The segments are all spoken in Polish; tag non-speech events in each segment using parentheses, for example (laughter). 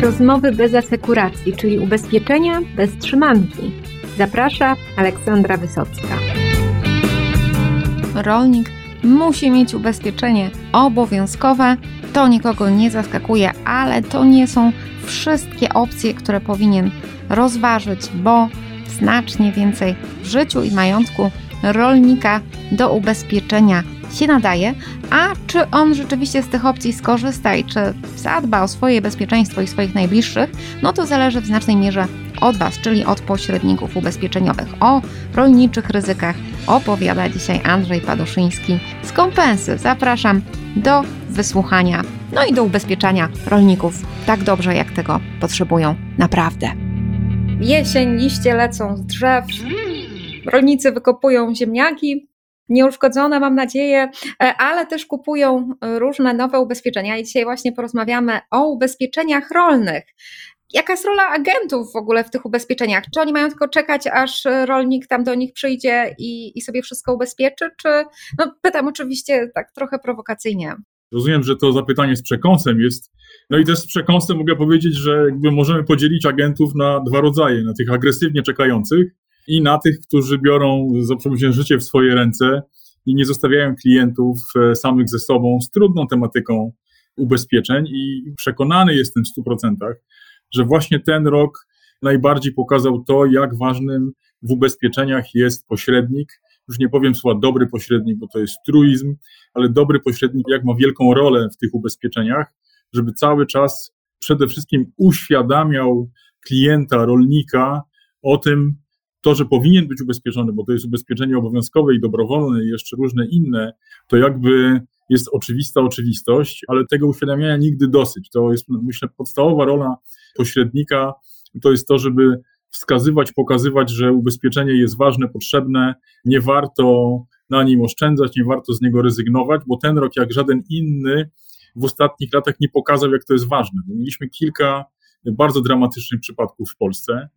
Rozmowy bez asekuracji, czyli ubezpieczenia bez trzymanki. Zaprasza Aleksandra Wysocka. Rolnik musi mieć ubezpieczenie obowiązkowe. To nikogo nie zaskakuje, ale to nie są wszystkie opcje, które powinien rozważyć, bo znacznie więcej w życiu i majątku rolnika do ubezpieczenia się nadaje, a czy on rzeczywiście z tych opcji skorzysta i czy zadba o swoje bezpieczeństwo i swoich najbliższych, no to zależy w znacznej mierze od Was, czyli od pośredników ubezpieczeniowych. O rolniczych ryzykach opowiada dzisiaj Andrzej Paduszyński z Kompensy. Zapraszam do wysłuchania, no i do ubezpieczania rolników tak dobrze, jak tego potrzebują naprawdę. Jesień, liście lecą z drzew, rolnicy wykopują ziemniaki, nieuszkodzone, mam nadzieję, e, ale też kupują różne nowe ubezpieczenia. I dzisiaj właśnie porozmawiamy o ubezpieczeniach rolnych. Jaka jest rola agentów w ogóle w tych ubezpieczeniach? Czy oni mają tylko czekać, aż rolnik tam do nich przyjdzie i, i sobie wszystko ubezpieczy? Czy, no pytam oczywiście tak trochę prowokacyjnie. Rozumiem, że to zapytanie z przekąsem jest. No i też z przekąsem mogę powiedzieć, że jakby możemy podzielić agentów na dwa rodzaje: na tych agresywnie czekających i na tych, którzy biorą za życie w swoje ręce i nie zostawiają klientów e, samych ze sobą z trudną tematyką ubezpieczeń. I przekonany jestem w 100%, że właśnie ten rok najbardziej pokazał to, jak ważnym w ubezpieczeniach jest pośrednik. Już nie powiem słowa dobry pośrednik, bo to jest truizm, ale dobry pośrednik, jak ma wielką rolę w tych ubezpieczeniach, żeby cały czas przede wszystkim uświadamiał klienta, rolnika o tym, to, że powinien być ubezpieczony, bo to jest ubezpieczenie obowiązkowe i dobrowolne i jeszcze różne inne, to jakby jest oczywista oczywistość, ale tego uświadamiania nigdy dosyć. To jest, myślę, podstawowa rola pośrednika, to jest to, żeby wskazywać, pokazywać, że ubezpieczenie jest ważne, potrzebne, nie warto na nim oszczędzać, nie warto z niego rezygnować, bo ten rok, jak żaden inny, w ostatnich latach nie pokazał, jak to jest ważne. Mieliśmy kilka bardzo dramatycznych przypadków w Polsce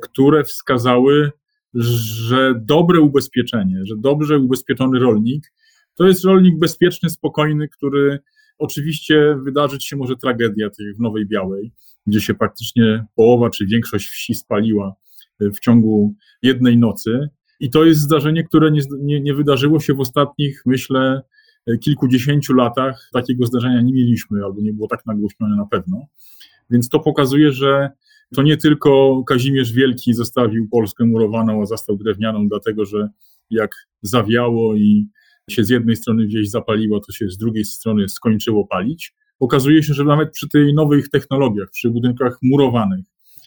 które wskazały, że dobre ubezpieczenie, że dobrze ubezpieczony rolnik to jest rolnik bezpieczny, spokojny, który oczywiście wydarzyć się może tragedia tej w Nowej Białej, gdzie się praktycznie połowa czy większość wsi spaliła w ciągu jednej nocy. I to jest zdarzenie, które nie, nie, nie wydarzyło się w ostatnich, myślę, kilkudziesięciu latach. Takiego zdarzenia nie mieliśmy, albo nie było tak nagłośnione na pewno. Więc to pokazuje, że to nie tylko Kazimierz Wielki zostawił Polskę murowaną, a zastał drewnianą, dlatego że jak zawiało i się z jednej strony wieś zapaliło, to się z drugiej strony skończyło palić. Okazuje się, że nawet przy tych nowych technologiach, przy budynkach murowanych,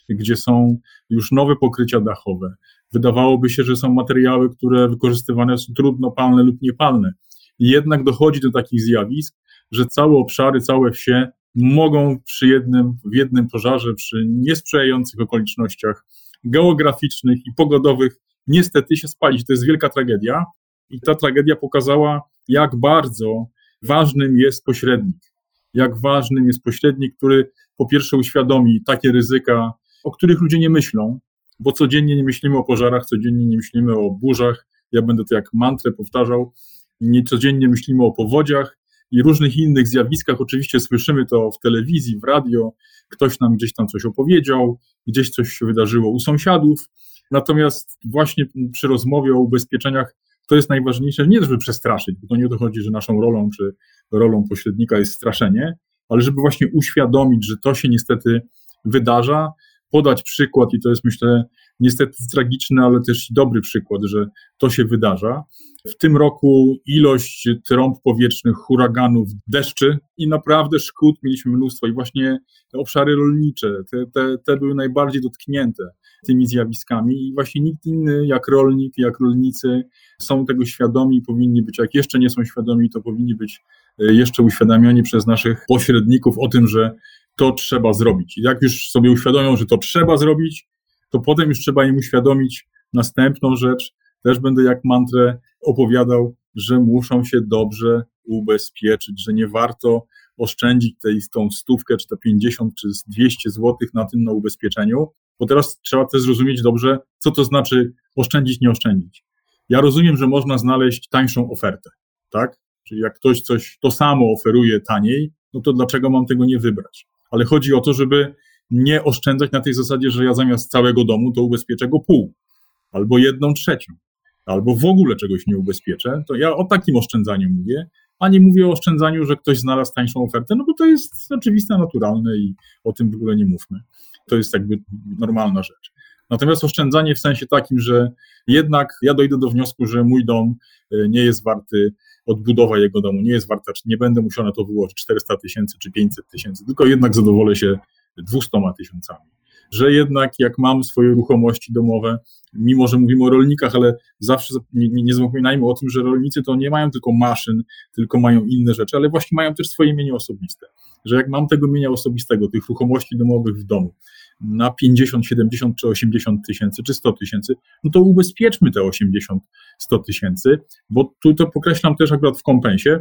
gdzie są już nowe pokrycia dachowe, wydawałoby się, że są materiały, które wykorzystywane są trudno palne lub niepalne. I jednak dochodzi do takich zjawisk, że całe obszary, całe wsie mogą przy jednym, w jednym pożarze, przy niesprzyjających okolicznościach geograficznych i pogodowych, niestety się spalić. To jest wielka tragedia. I ta tragedia pokazała, jak bardzo ważnym jest pośrednik. Jak ważnym jest pośrednik, który po pierwsze uświadomi takie ryzyka, o których ludzie nie myślą, bo codziennie nie myślimy o pożarach, codziennie nie myślimy o burzach. Ja będę to jak mantrę powtarzał. Nie codziennie myślimy o powodziach, i różnych innych zjawiskach. Oczywiście słyszymy to w telewizji, w radio, ktoś nam gdzieś tam coś opowiedział, gdzieś coś się wydarzyło u sąsiadów. Natomiast właśnie przy rozmowie o ubezpieczeniach to jest najważniejsze, nie żeby przestraszyć, bo to nie o to chodzi, że naszą rolą czy rolą pośrednika jest straszenie, ale żeby właśnie uświadomić, że to się niestety wydarza, podać przykład i to jest myślę niestety tragiczny, ale też dobry przykład, że to się wydarza. W tym roku ilość trąb powietrznych, huraganów, deszczy i naprawdę szkód mieliśmy mnóstwo. I właśnie obszary rolnicze, te, te, te były najbardziej dotknięte tymi zjawiskami. I właśnie nikt inny jak rolnik, jak rolnicy są tego świadomi, powinni być, jak jeszcze nie są świadomi, to powinni być e, jeszcze uświadamiani przez naszych pośredników o tym, że to trzeba zrobić. Jak już sobie uświadomią, że to trzeba zrobić, to potem już trzeba im uświadomić następną rzecz. Też będę jak mantrę opowiadał, że muszą się dobrze ubezpieczyć, że nie warto oszczędzić tej, tą stówkę, czy te 50, czy 200 złotych na tym na ubezpieczeniu, bo teraz trzeba też zrozumieć dobrze, co to znaczy oszczędzić, nie oszczędzić. Ja rozumiem, że można znaleźć tańszą ofertę, tak? Czyli jak ktoś coś to samo oferuje taniej, no to dlaczego mam tego nie wybrać? Ale chodzi o to, żeby nie oszczędzać na tej zasadzie, że ja zamiast całego domu to ubezpieczę go pół, albo jedną trzecią, albo w ogóle czegoś nie ubezpieczę. To ja o takim oszczędzaniu mówię, a nie mówię o oszczędzaniu, że ktoś znalazł tańszą ofertę, no bo to jest oczywiste, naturalne i o tym w ogóle nie mówmy. To jest jakby normalna rzecz. Natomiast oszczędzanie w sensie takim, że jednak ja dojdę do wniosku, że mój dom e, nie jest warty, odbudowa jego domu nie jest warta, nie będę musiał na to wyłożyć 400 tysięcy czy 500 tysięcy, tylko jednak zadowolę się 200 tysiącami. Że jednak jak mam swoje ruchomości domowe, mimo że mówimy o rolnikach, ale zawsze nie, nie zapominajmy o tym, że rolnicy to nie mają tylko maszyn, tylko mają inne rzeczy, ale właśnie mają też swoje mienie osobiste. Że jak mam tego mienia osobistego, tych ruchomości domowych w domu, na 50, 70 czy 80 tysięcy, czy 100 tysięcy, no to ubezpieczmy te 80, 100 tysięcy, bo tu to pokreślam też akurat w kompensie,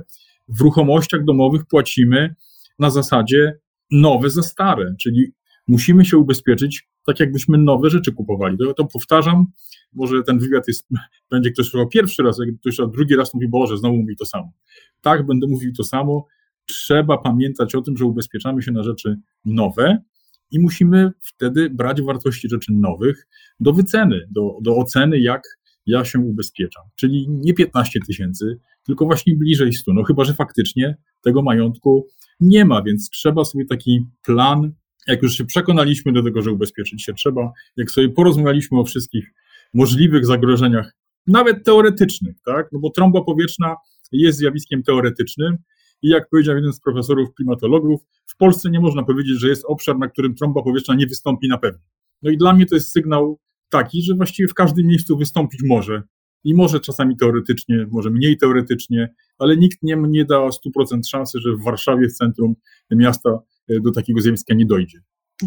w ruchomościach domowych płacimy na zasadzie nowe za stare, czyli musimy się ubezpieczyć tak, jakbyśmy nowe rzeczy kupowali. To, to powtarzam, może ten wywiad jest, (laughs) będzie ktoś słuchał pierwszy raz, jak ktoś drugi raz mówi, Boże, znowu mówi to samo. Tak, będę mówił to samo. Trzeba pamiętać o tym, że ubezpieczamy się na rzeczy nowe, i musimy wtedy brać wartości rzeczy nowych do wyceny, do, do oceny, jak ja się ubezpieczam. Czyli nie 15 tysięcy, tylko właśnie bliżej 100. No chyba, że faktycznie tego majątku nie ma, więc trzeba sobie taki plan, jak już się przekonaliśmy do tego, że ubezpieczyć się trzeba, jak sobie porozmawialiśmy o wszystkich możliwych zagrożeniach, nawet teoretycznych, tak? No bo trąba powietrzna jest zjawiskiem teoretycznym, i jak powiedział jeden z profesorów klimatologów, Polsce nie można powiedzieć, że jest obszar, na którym trąba powietrzna nie wystąpi na pewno. No i dla mnie to jest sygnał taki, że właściwie w każdym miejscu wystąpić może. I może czasami teoretycznie, może mniej teoretycznie, ale nikt nie, nie da 100% szansy, że w Warszawie, w centrum miasta, e, do takiego zjawiska nie dojdzie.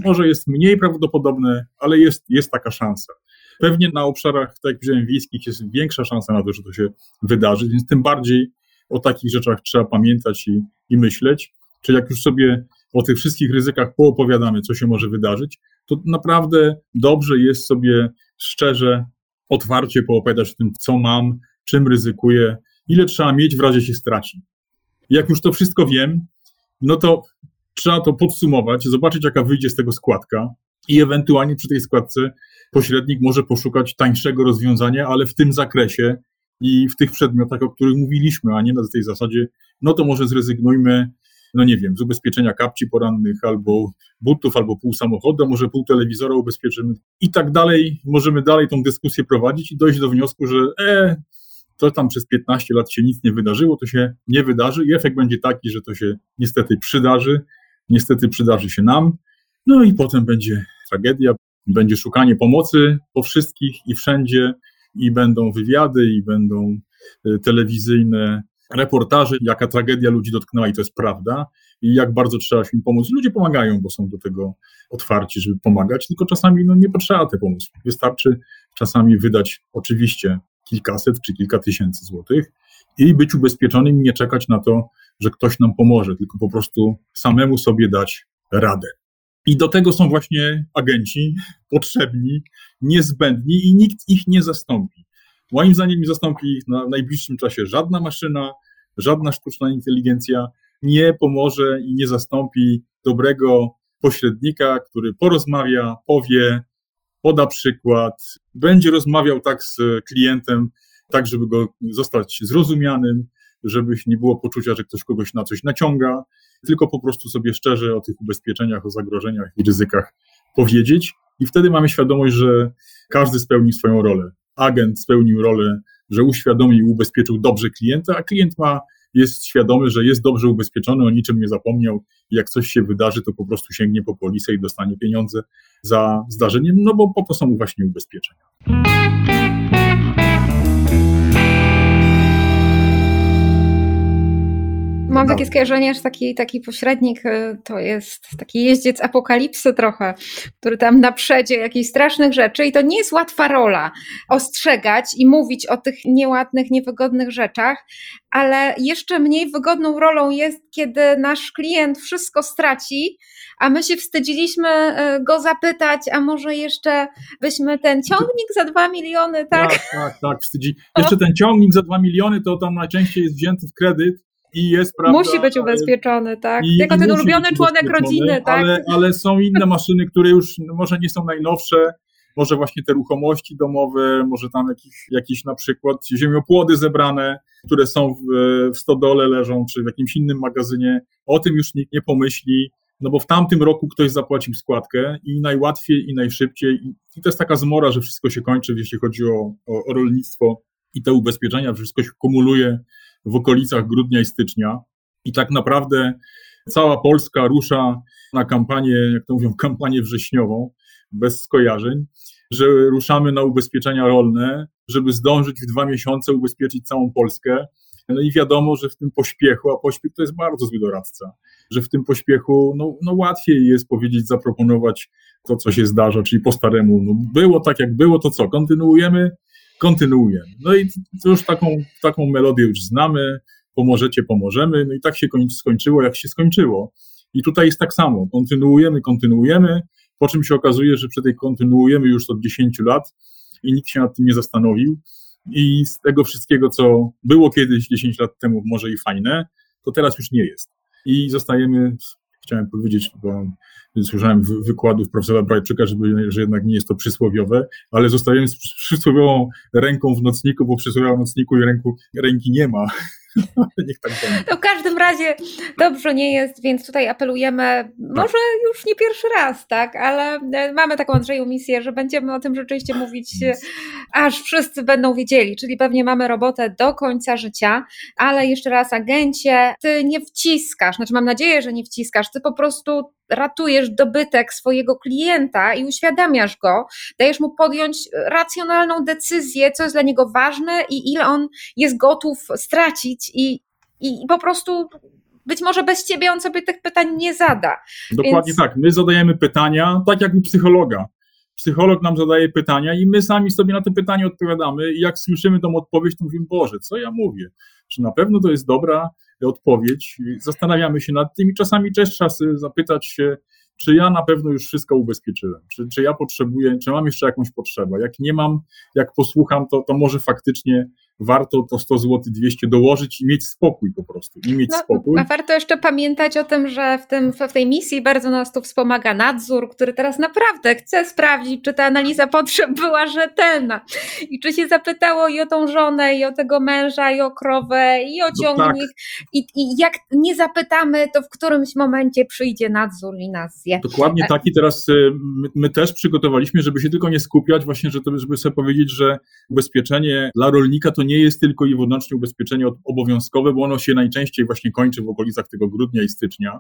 Może jest mniej prawdopodobne, ale jest, jest taka szansa. Pewnie na obszarach, tak jak powiedziałem, wiejskich jest większa szansa na to, że to się wydarzy, więc tym bardziej o takich rzeczach trzeba pamiętać i, i myśleć. Czyli jak już sobie o tych wszystkich ryzykach poopowiadamy, co się może wydarzyć, to naprawdę dobrze jest sobie szczerze, otwarcie poopowiadać o tym, co mam, czym ryzykuję, ile trzeba mieć w razie się straci. Jak już to wszystko wiem, no to trzeba to podsumować, zobaczyć, jaka wyjdzie z tego składka i ewentualnie przy tej składce pośrednik może poszukać tańszego rozwiązania, ale w tym zakresie, i w tych przedmiotach, o których mówiliśmy, a nie na tej zasadzie, no to może zrezygnujmy, no nie wiem, z ubezpieczenia kapci porannych albo butów, albo pół samochodu, może pół telewizora ubezpieczymy i tak dalej. Możemy dalej tą dyskusję prowadzić i dojść do wniosku, że e, to tam przez 15 lat się nic nie wydarzyło, to się nie wydarzy i efekt będzie taki, że to się niestety przydarzy, niestety przydarzy się nam, no i potem będzie tragedia, będzie szukanie pomocy po wszystkich i wszędzie, i będą wywiady, i będą y, telewizyjne reportaże, jaka tragedia ludzi dotknęła i to jest prawda i jak bardzo trzeba im pomóc. Ludzie pomagają, bo są do tego otwarci, żeby pomagać, tylko czasami no, nie potrzeba tej pomocy. Wystarczy czasami wydać oczywiście kilkaset czy kilka tysięcy złotych i być ubezpieczonym i nie czekać na to, że ktoś nam pomoże, tylko po prostu samemu sobie dać radę. I do tego są właśnie agenci potrzebni, niezbędni i nikt ich nie zastąpi. Moim zdaniem nie zastąpi ich na najbliższym czasie żadna maszyna, żadna sztuczna inteligencja nie pomoże i nie zastąpi dobrego pośrednika, który porozmawia, powie, poda przykład, będzie rozmawiał tak z klientem, tak żeby go zostać zrozumianym, żeby nie było poczucia, że ktoś kogoś na coś naciąga, tylko po prostu sobie szczerze o tych ubezpieczeniach, o zagrożeniach i ryzykach powiedzieć. I wtedy mamy świadomość, że każdy spełni swoją rolę. Agent spełnił rolę, że uświadomił i ubezpieczył dobrze klienta, a klient ma, jest świadomy, że jest dobrze ubezpieczony, o niczym nie zapomniał. Jak coś się wydarzy, to po prostu sięgnie po polisę i dostanie pieniądze za zdarzenie, no bo po to są właśnie ubezpieczenia. Mam takie skojarzenie, że taki, taki pośrednik y, to jest taki jeździec apokalipsy trochę, który tam naprzedzie jakichś strasznych rzeczy i to nie jest łatwa rola ostrzegać i mówić o tych nieładnych, niewygodnych rzeczach, ale jeszcze mniej wygodną rolą jest, kiedy nasz klient wszystko straci, a my się wstydziliśmy y, go zapytać, a może jeszcze byśmy ten ciągnik za dwa miliony, tak? Tak, tak, tak, wstydzi. (laughs) Jeszcze ten ciągnik za dwa miliony to tam najczęściej jest wzięty w kredyt i jest, prawda... Musi być ubezpieczony, tak? I ten ulubiony członek rodziny, tak? Ale, ale są inne maszyny, które już może nie są najnowsze, może właśnie te ruchomości domowe, może tam jakieś, jakieś na przykład ziemiopłody zebrane, które są w, w stodole leżą, czy w jakimś innym magazynie. O tym już nikt nie pomyśli, no bo w tamtym roku ktoś zapłacił składkę i najłatwiej i najszybciej. I, i to jest taka zmora, że wszystko się kończy, jeśli chodzi o, o, o rolnictwo i te ubezpieczenia, wszystko się kumuluje w okolicach grudnia i stycznia. I tak naprawdę cała Polska rusza na kampanię, jak to mówią, kampanię wrześniową, bez skojarzeń, że ruszamy na ubezpieczenia rolne, żeby zdążyć w dwa miesiące ubezpieczyć całą Polskę. No i wiadomo, że w tym pośpiechu, a pośpiech to jest bardzo zły doradca, że w tym pośpiechu no, no łatwiej jest powiedzieć, zaproponować to, co się zdarza, czyli po staremu. No, było tak, jak było, to co? Kontynuujemy? Kontynuujemy. No i już taką, taką melodię już znamy, pomożecie, pomożemy. No i tak się skończyło, jak się skończyło. I tutaj jest tak samo. Kontynuujemy, kontynuujemy, po czym się okazuje, że przy tej kontynuujemy już od 10 lat i nikt się nad tym nie zastanowił. I z tego wszystkiego, co było kiedyś 10 lat temu, może i fajne, to teraz już nie jest. I zostajemy, chciałem powiedzieć, bo słyszałem wykładów profesora Brajczyka, żeby, że jednak nie jest to przysłowiowe, ale zostajemy z przysłowiową ręką w nocniku, bo przysłowiową nocniku i ręku, ręki nie ma. (laughs) Niech tak będzie. To w każdym razie dobrze nie jest, więc tutaj apelujemy, tak. może już nie pierwszy raz, tak, ale e, mamy taką Andrzeju misję, że będziemy o tym rzeczywiście mówić, e, aż wszyscy będą wiedzieli, czyli pewnie mamy robotę do końca życia, ale jeszcze raz, agencie, ty nie wciskasz, znaczy mam nadzieję, że nie wciskasz, ty po prostu ratujesz dobytek swojego klienta i uświadamiasz go, dajesz mu podjąć racjonalną decyzję, co jest dla niego ważne i ile on jest gotów stracić i, i po prostu być może bez ciebie on sobie tych pytań nie zada. Dokładnie Więc... tak. My zadajemy pytania, tak jak u psychologa. Psycholog nam zadaje pytania i my sami sobie na te pytania odpowiadamy. I jak słyszymy tą odpowiedź, to mówimy, Boże, co ja mówię? Czy na pewno to jest dobra odpowiedź? Zastanawiamy się nad tym i czasami też trzeba zapytać się, czy ja na pewno już wszystko ubezpieczyłem, czy, czy ja potrzebuję, czy mam jeszcze jakąś potrzebę. Jak nie mam, jak posłucham, to, to może faktycznie warto to 100 zł 200 dołożyć i mieć spokój po prostu, i mieć no, spokój. A warto jeszcze pamiętać o tym, że w, tym, w tej misji bardzo nas tu wspomaga nadzór, który teraz naprawdę chce sprawdzić, czy ta analiza potrzeb była rzetelna i czy się zapytało i o tą żonę, i o tego męża, i o krowę, i o ciągnik. No tak. I, I jak nie zapytamy, to w którymś momencie przyjdzie nadzór i nas zje. Dokładnie e, tak i teraz y, my, my też przygotowaliśmy, żeby się tylko nie skupiać właśnie, że to, żeby sobie powiedzieć, że ubezpieczenie dla rolnika to nie jest tylko i wyłącznie ubezpieczenie obowiązkowe, bo ono się najczęściej właśnie kończy w okolicach tego grudnia i stycznia.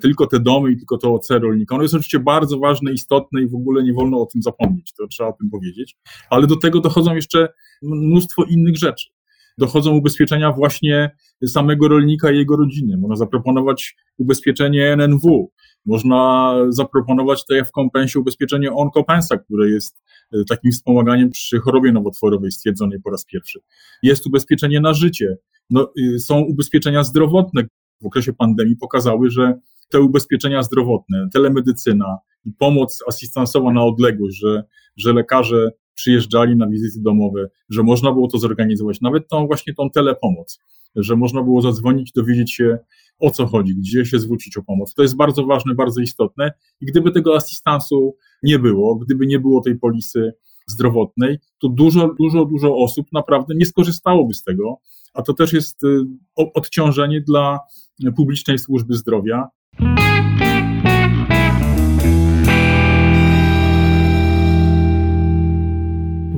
Tylko te domy i tylko to OC rolnika. Ono jest oczywiście bardzo ważne, istotne i w ogóle nie wolno o tym zapomnieć, to trzeba o tym powiedzieć. Ale do tego dochodzą jeszcze mnóstwo innych rzeczy. Dochodzą ubezpieczenia właśnie samego rolnika i jego rodziny. Można zaproponować ubezpieczenie NNW, można zaproponować jak w kompensie ubezpieczenie Onkopensa, które jest e, takim wspomaganiem przy chorobie nowotworowej stwierdzonej po raz pierwszy. Jest ubezpieczenie na życie. No, y, są ubezpieczenia zdrowotne. W okresie pandemii pokazały, że te ubezpieczenia zdrowotne, telemedycyna i pomoc asystansowa na odległość, że, że lekarze przyjeżdżali na wizyty domowe, że można było to zorganizować, nawet tą właśnie tą telepomoc, że można było zadzwonić, dowiedzieć się o co chodzi, gdzie się zwrócić o pomoc. To jest bardzo ważne, bardzo istotne i gdyby tego asystansu nie było, gdyby nie było tej polisy zdrowotnej, to dużo, dużo, dużo osób naprawdę nie skorzystałoby z tego, a to też jest y, odciążenie dla publicznej służby zdrowia.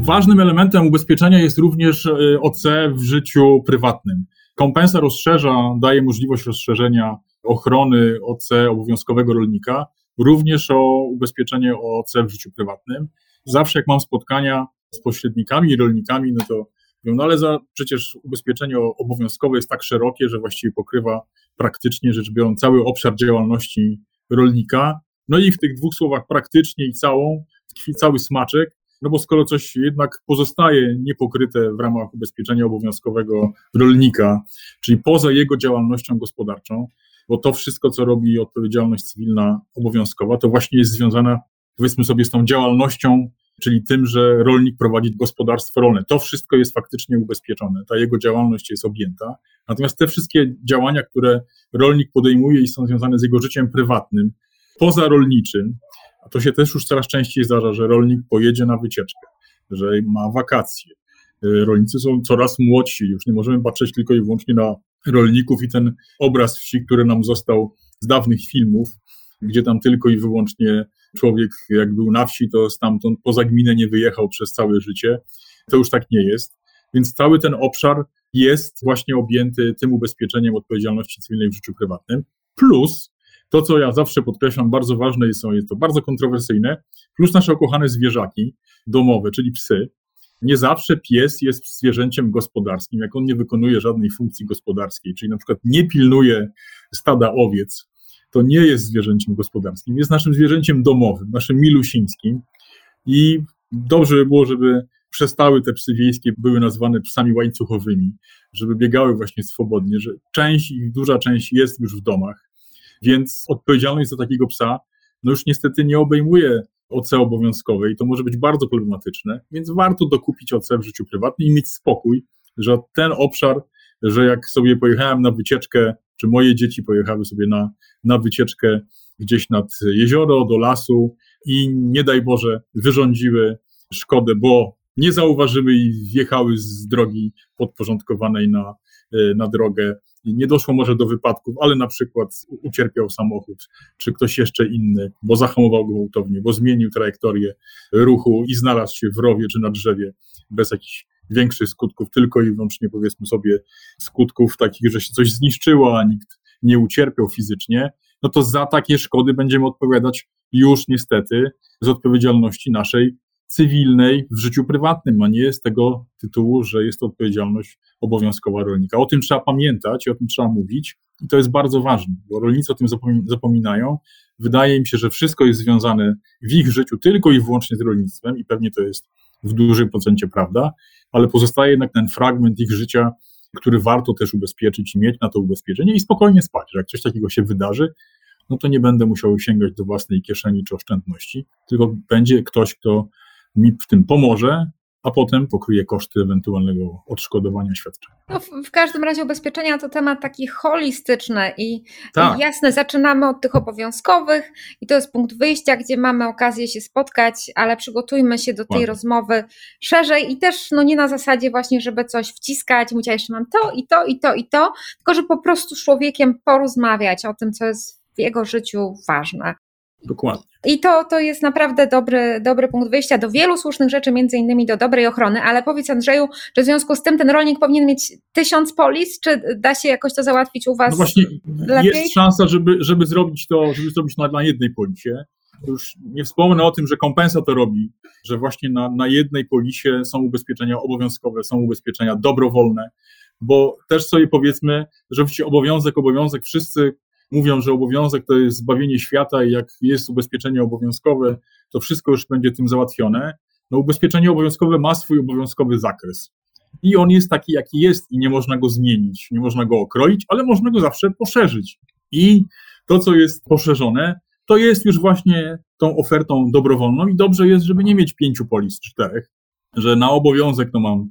Ważnym elementem ubezpieczenia jest również y, OC w życiu prywatnym. Kompensa rozszerza, daje możliwość rozszerzenia ochrony OC obowiązkowego rolnika, również o ubezpieczenie OC w życiu prywatnym. Zawsze jak mam spotkania z pośrednikami i rolnikami, no to mówią, no ale za, przecież ubezpieczenie obowiązkowe jest tak szerokie, że właściwie pokrywa praktycznie rzecz biorąc cały obszar działalności rolnika. No i w tych dwóch słowach praktycznie i całą tkwi cały smaczek, no bo skoro coś jednak pozostaje niepokryte w ramach ubezpieczenia obowiązkowego rolnika, czyli poza jego działalnością gospodarczą, bo to wszystko, co robi odpowiedzialność cywilna obowiązkowa, to właśnie jest związane, powiedzmy sobie, z tą działalnością czyli tym, że rolnik prowadzi gospodarstwo rolne. To wszystko jest faktycznie ubezpieczone, ta jego działalność jest objęta. Natomiast te wszystkie działania, które rolnik podejmuje i są związane z jego życiem prywatnym, poza rolniczym, a to się też już coraz częściej zdarza, że rolnik pojedzie na wycieczkę, że ma wakacje. Y, rolnicy są coraz młodsi, już nie możemy patrzeć tylko i wyłącznie na rolników i ten obraz wsi, który nam został z dawnych filmów, gdzie tam tylko i wyłącznie człowiek, jak był na wsi, to stamtąd poza gminę nie wyjechał przez całe życie. To już tak nie jest. Więc cały ten obszar jest właśnie objęty tym ubezpieczeniem odpowiedzialności cywilnej w życiu prywatnym. Plus to, co ja zawsze podkreślam, bardzo ważne jest, jest to bardzo kontrowersyjne, plus nasze ukochane zwierzaki domowe, czyli psy. Nie zawsze pies jest zwierzęciem gospodarskim, jak on nie wykonuje żadnej funkcji gospodarskiej, czyli na przykład nie pilnuje stada owiec, to nie jest zwierzęciem gospodarskim, jest naszym zwierzęciem domowym, naszym milusińskim i dobrze by było, żeby przestały te psy wiejskie były nazywane psami łańcuchowymi, żeby biegały właśnie swobodnie, że część duża część jest już w domach, więc odpowiedzialność za takiego psa no już niestety nie obejmuje OC obowiązkowej, to może być bardzo problematyczne, więc warto dokupić OC w życiu prywatnym i mieć spokój, że ten obszar, że jak sobie pojechałem na wycieczkę, czy moje dzieci pojechały sobie na, na wycieczkę gdzieś nad jezioro, do lasu i nie daj Boże wyrządziły szkodę, bo nie zauważyły i wjechały z drogi podporządkowanej na, e, na drogę. Nie doszło może do wypadków, ale na przykład ucierpiał samochód, czy ktoś jeszcze inny, bo zahamował gwałtownie, bo zmienił trajektorię ruchu i znalazł się w rowie czy na drzewie bez jakichś większych skutków, tylko i wyłącznie powiedzmy sobie skutków takich, że się coś zniszczyło, a nikt nie ucierpiał fizycznie, no to za takie szkody będziemy odpowiadać już niestety z odpowiedzialności naszej cywilnej w życiu prywatnym, a nie z tego tytułu, że jest to odpowiedzialność obowiązkowa rolnika. O tym trzeba pamiętać i o tym trzeba mówić i to jest bardzo ważne, bo rolnicy o tym zapominają. Wydaje mi się, że wszystko jest związane w ich życiu tylko i wyłącznie z rolnictwem i pewnie to jest w dużym procencie prawda, ale pozostaje jednak ten fragment ich życia, który warto też ubezpieczyć i mieć na to ubezpieczenie i spokojnie spać, że jak coś takiego się wydarzy, no to nie będę musiał sięgać do własnej kieszeni czy oszczędności, tylko będzie ktoś, kto mi w tym pomoże, a potem pokryje koszty ewentualnego odszkodowania świadczenia. No w, w, każdym razie ubezpieczenia to temat taki holistyczny i, tak. i jasne, zaczynamy od tych obowiązkowych i to jest punkt wyjścia, gdzie mamy okazję się spotkać, ale przygotujmy się do tej Ładnie. rozmowy szerzej i też no nie na zasadzie właśnie, żeby coś wciskać, mówić, ja jeszcze mam to i to i to i to, tylko żeby po prostu z człowiekiem porozmawiać o tym, co jest w jego życiu ważne. Dokładnie. I to, to jest naprawdę dobry, dobry punkt wyjścia do wielu słusznych rzeczy, między innymi do dobrej ochrony, ale powiedz Andrzeju, czy w związku z tym ten rolnik powinien mieć tysiąc polis, czy da się jakoś to załatwić u Was No właśnie, lepiej? jest szansa, żeby, żeby zrobić to, żeby zrobić na, na jednej polisie. Już nie wspomnę o tym, że kompensa to robi, że właśnie na, na jednej polisie są ubezpieczenia obowiązkowe, są ubezpieczenia dobrowolne, bo też sobie powiedzmy, że obowiązek, obowiązek, wszyscy mówią, że obowiązek to jest zbawienie świata i jak jest ubezpieczenie obowiązkowe, to wszystko już będzie tym załatwione. No ubezpieczenie obowiązkowe ma swój obowiązkowy zakres. I on jest taki, jaki jest i nie można go zmienić, nie można go okroić, ale można go zawsze poszerzyć. I to, co jest poszerzone, to jest już właśnie tą ofertą dobrowolną i dobrze jest, żeby nie mieć pięciu polis, czterech, że na obowiązek to mam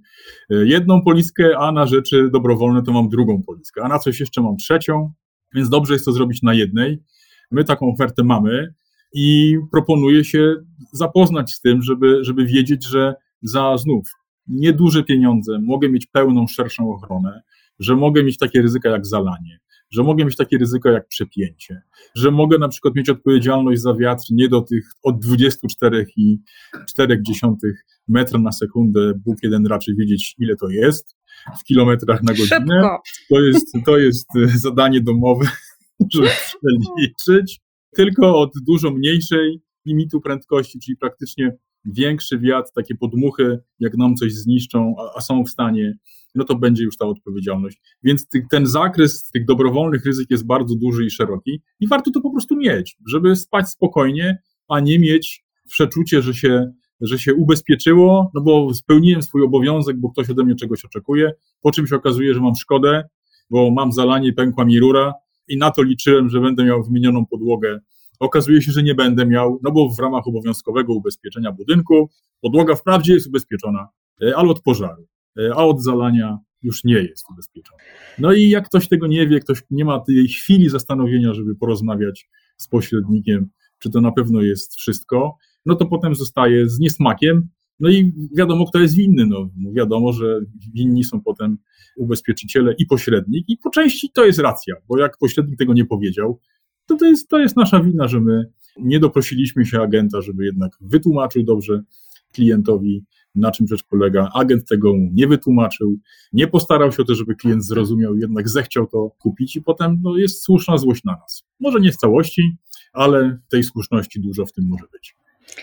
e, jedną poliskę, a na rzeczy dobrowolne to mam drugą poliskę, a na coś jeszcze mam trzecią, więc dobrze jest to zrobić na jednej. My taką ofertę mamy i proponuję się zapoznać z tym, żeby, żeby wiedzieć, że za znów nieduże pieniądze mogę mieć pełną, szerszą ochronę, że mogę mieć takie ryzyka jak zalanie, że mogę mieć takie ryzyko jak przepięcie, że mogę na przykład mieć odpowiedzialność za wiatr nie do tych od 24,4 metra na sekundę, Bóg jeden raczej wiedzieć ile to jest, w kilometrach na godzinę. Szybko. To jest, to jest e, zadanie domowe, (laughs) żeby przeliczyć. Tylko od dużo mniejszej limitu prędkości, czyli praktycznie większy wiatr, takie podmuchy, jak nam coś zniszczą, a, a są w stanie, no to będzie już ta odpowiedzialność. Więc ty, ten zakres tych dobrowolnych ryzyk jest bardzo duży i szeroki i warto to po prostu mieć, żeby spać spokojnie, a nie mieć przeczucie, że się że się ubezpieczyło, no bo spełniłem swój obowiązek, bo ktoś ode mnie czegoś oczekuje, po czym się okazuje, że mam szkodę, bo mam zalanie, pękła mi rura i na to liczyłem, że będę miał wymienioną podłogę okazuje się, że nie będę miał, no bo w ramach obowiązkowego ubezpieczenia budynku podłoga wprawdzie jest ubezpieczona, ale od pożaru, e, a od zalania już nie jest ubezpieczona. No i jak ktoś tego nie wie, ktoś nie ma tej chwili zastanowienia, żeby porozmawiać z pośrednikiem, czy to na pewno jest wszystko, no to potem zostaje z niesmakiem, no i wiadomo, kto jest winny. No, wiadomo, że winni są potem ubezpieczyciele i pośrednik, i po części to jest racja, bo jak pośrednik tego nie powiedział, to to jest, to jest nasza wina, że my nie doprosiliśmy się agenta, żeby jednak wytłumaczył dobrze klientowi, na czym rzecz polega. Agent tego mu nie wytłumaczył, nie postarał się o to, żeby klient zrozumiał, jednak zechciał to kupić i potem no, jest słuszna złość na nas. Może nie w całości, ale tej słuszności dużo w tym może być.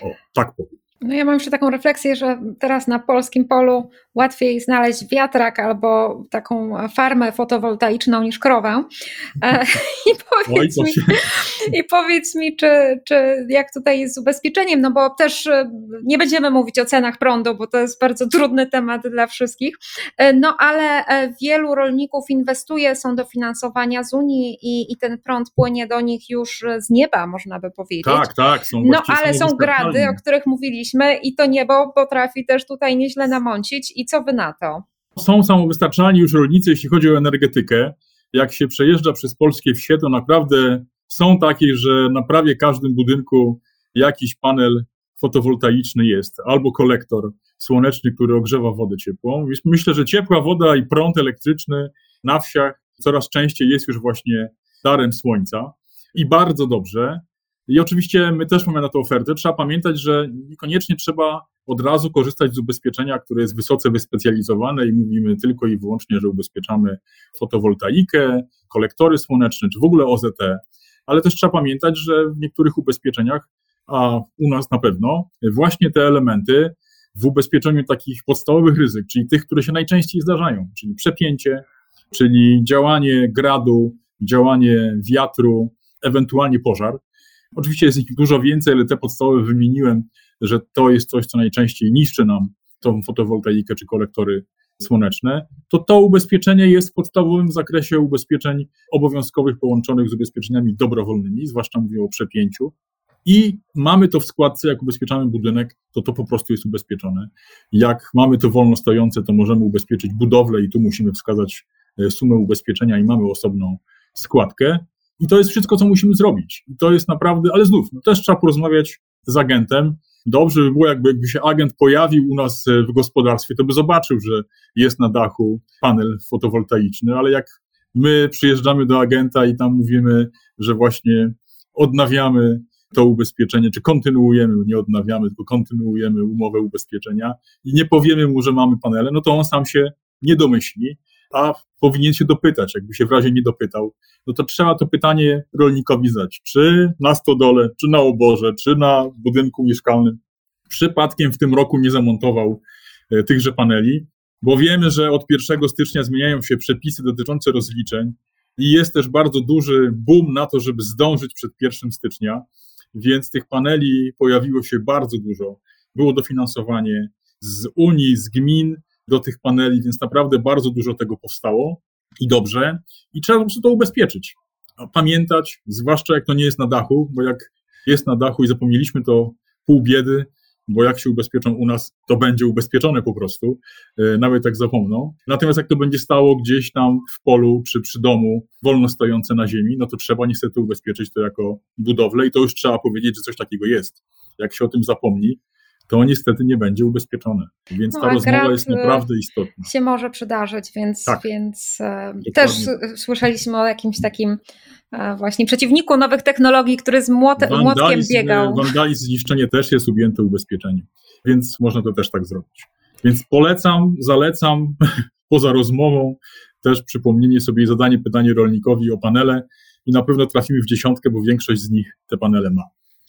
O, tak powiem. No ja mam jeszcze taką refleksję, że teraz na polskim polu łatwiej znaleźć wiatrak albo taką farmę fotowoltaiczną niż krowę. E, I (laughs) powiedz, mi, i powiedz mi, czy, czy jak tutaj jest z ubezpieczeniem, no bo też e, nie będziemy mówić o cenach prądu, bo to jest bardzo trudny temat dla wszystkich, e, no ale wielu rolników inwestuje, są dofinansowania z Unii i, i ten prąd płynie do nich już z nieba, można by powiedzieć. Tak, tak. Są no ale są grady, o których mówiliśmy, i to niebo potrafi też tutaj nieźle namącić. I co wy na to? Są samowystarczalni już rolnicy, jeśli chodzi o energetykę. Jak się przejeżdża przez polskie wsie, to naprawdę są takie, że na prawie każdym budynku jakiś panel fotowoltaiczny jest, albo kolektor słoneczny, który ogrzewa wodę ciepłą. Myślę, że ciepła woda i prąd elektryczny na wsiach coraz częściej jest już właśnie darem słońca i bardzo dobrze. I oczywiście my też mamy na to ofertę. Trzeba pamiętać, że niekoniecznie trzeba od razu korzystać z ubezpieczenia, które jest wysoce wyspecjalizowane i mówimy tylko i wyłącznie, że ubezpieczamy fotowoltaikę, kolektory słoneczne, czy w ogóle OZT, ale też trzeba pamiętać, że w niektórych ubezpieczeniach, a u nas na pewno, właśnie te elementy w ubezpieczeniu takich podstawowych ryzyk, czyli tych, które się najczęściej zdarzają, czyli przepięcie, czyli działanie gradu, działanie wiatru, ewentualnie pożar, Oczywiście jest ich dużo więcej, ale te podstawowe wymieniłem, że to jest coś, co najczęściej niszczy nam tą fotowoltaikę czy kolektory słoneczne, to to ubezpieczenie jest w podstawowym zakresie ubezpieczeń obowiązkowych połączonych z ubezpieczeniami dobrowolnymi, zwłaszcza mówię o przepięciu. I mamy to w składce, jak ubezpieczamy budynek, to to po prostu jest ubezpieczone. Jak mamy to wolno stojące, to możemy ubezpieczyć budowlę i tu musimy wskazać e, sumę ubezpieczenia i mamy osobną składkę. I to jest wszystko, co musimy zrobić. To jest naprawdę, ale znów, no też trzeba porozmawiać z agentem. Dobrze by było, jakby, jakby się agent pojawił u nas e, w gospodarstwie, to by zobaczył, że jest na dachu panel fotowoltaiczny, ale jak my przyjeżdżamy do agenta i tam mówimy, że właśnie odnawiamy to ubezpieczenie, czy kontynuujemy, nie odnawiamy, tylko kontynuujemy umowę ubezpieczenia i nie powiemy mu, że mamy panele, no to on sam się nie domyśli a powinien się dopytać. Jakby się w razie nie dopytał, no to trzeba to pytanie rolnikowi zadać. Czy na stodole, czy na oborze, czy na budynku mieszkalnym przypadkiem w tym roku nie zamontował e, tychże paneli, bo wiemy, że od 1 stycznia zmieniają się przepisy dotyczące rozliczeń i jest też bardzo duży boom na to, żeby zdążyć przed 1 stycznia, więc tych paneli pojawiło się bardzo dużo. Było dofinansowanie z Unii, z gmin, do tych paneli, więc naprawdę bardzo dużo tego powstało i dobrze. I trzeba po prostu to ubezpieczyć. Pamiętać, zwłaszcza jak to nie jest na dachu, bo jak jest na dachu i zapomnieliśmy, to pół biedy, bo jak się ubezpieczą u nas, to będzie ubezpieczone po prostu, e, nawet jak zapomną. Natomiast jak to będzie stało gdzieś tam w polu czy przy domu, wolno stojące na ziemi, no to trzeba niestety ubezpieczyć to jako budowlę i to już trzeba powiedzieć, że coś takiego jest. Jak się o tym zapomni, to niestety nie będzie ubezpieczone. Więc no, ta rozmowa jest naprawdę istotna. się może przydarzyć, więc, tak, więc e, też słyszeliśmy o jakimś takim e, właśnie przeciwniku nowych technologii, który z młot młotkiem biegał. Wandalizm, zniszczenie też jest objęte ubezpieczeniem, więc można to też tak zrobić. Więc polecam, zalecam (laughs) poza rozmową też przypomnienie sobie i zadanie pytania rolnikowi o panele i na pewno trafimy w dziesiątkę, bo większość z nich te panele ma.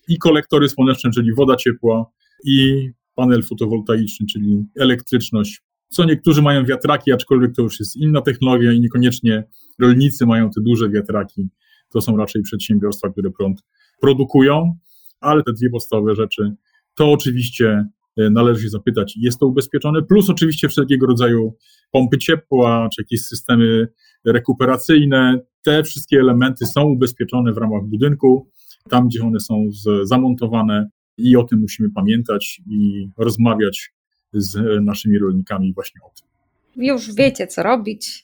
I kolektory słoneczne, czyli woda ciepła, i panel fotowoltaiczny, czyli elektryczność. Co niektórzy mają wiatraki, aczkolwiek to już jest inna technologia i niekoniecznie rolnicy mają te duże wiatraki. To są raczej przedsiębiorstwa, które prąd produkują, ale te dwie podstawowe rzeczy to oczywiście e, należy się zapytać, jest to ubezpieczone, plus oczywiście wszelkiego rodzaju pompy ciepła, czy jakieś systemy rekuperacyjne. Te wszystkie elementy są ubezpieczone w ramach budynku tam gdzie one są zamontowane i o tym musimy pamiętać i rozmawiać z naszymi rolnikami właśnie o tym już wiecie, co robić,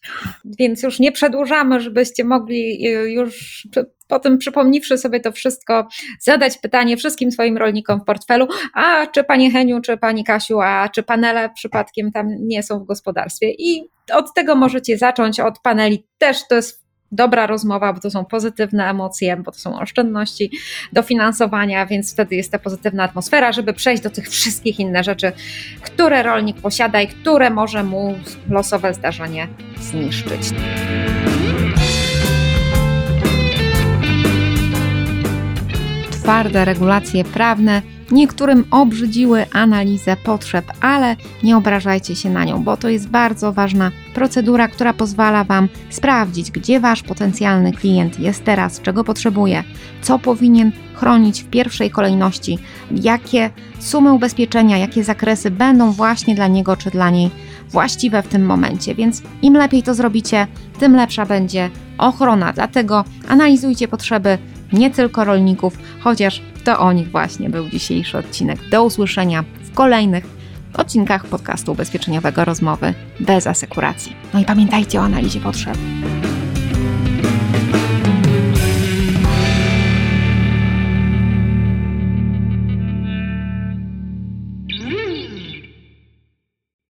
więc już nie przedłużamy, żebyście mogli y, już potem przypomniwszy sobie to wszystko, zadać pytanie wszystkim swoim rolnikom w portfelu, a czy Panie Heniu, czy Pani Kasiu, a czy panele przypadkiem tam nie są w gospodarstwie. I od tego możecie zacząć, od paneli też to jest dobra rozmowa, bo to są pozytywne emocje, bo to są oszczędności dofinansowania, więc wtedy jest ta pozytywna atmosfera, żeby przejść do tych wszystkich innych rzeczy, które rolnik posiada i które może mu losowe zdarzenie zniszczyć. Twarde regulacje prawne Niektórym obrzydziły analizę potrzeb, ale nie obrażajcie się na nią, bo to jest bardzo ważna procedura, która pozwala Wam sprawdzić, gdzie Wasz potencjalny klient jest teraz, czego potrzebuje, co powinien chronić w pierwszej kolejności, jakie sumy ubezpieczenia, jakie zakresy będą właśnie dla niego czy dla niej właściwe w tym momencie. Więc im lepiej to zrobicie, tym lepsza będzie ochrona. Dlatego analizujcie potrzeby nie tylko rolników, chociaż to o nich właśnie był dzisiejszy odcinek. Do usłyszenia w kolejnych odcinkach podcastu ubezpieczeniowego Rozmowy bez asekuracji. No i pamiętajcie o analizie potrzeb.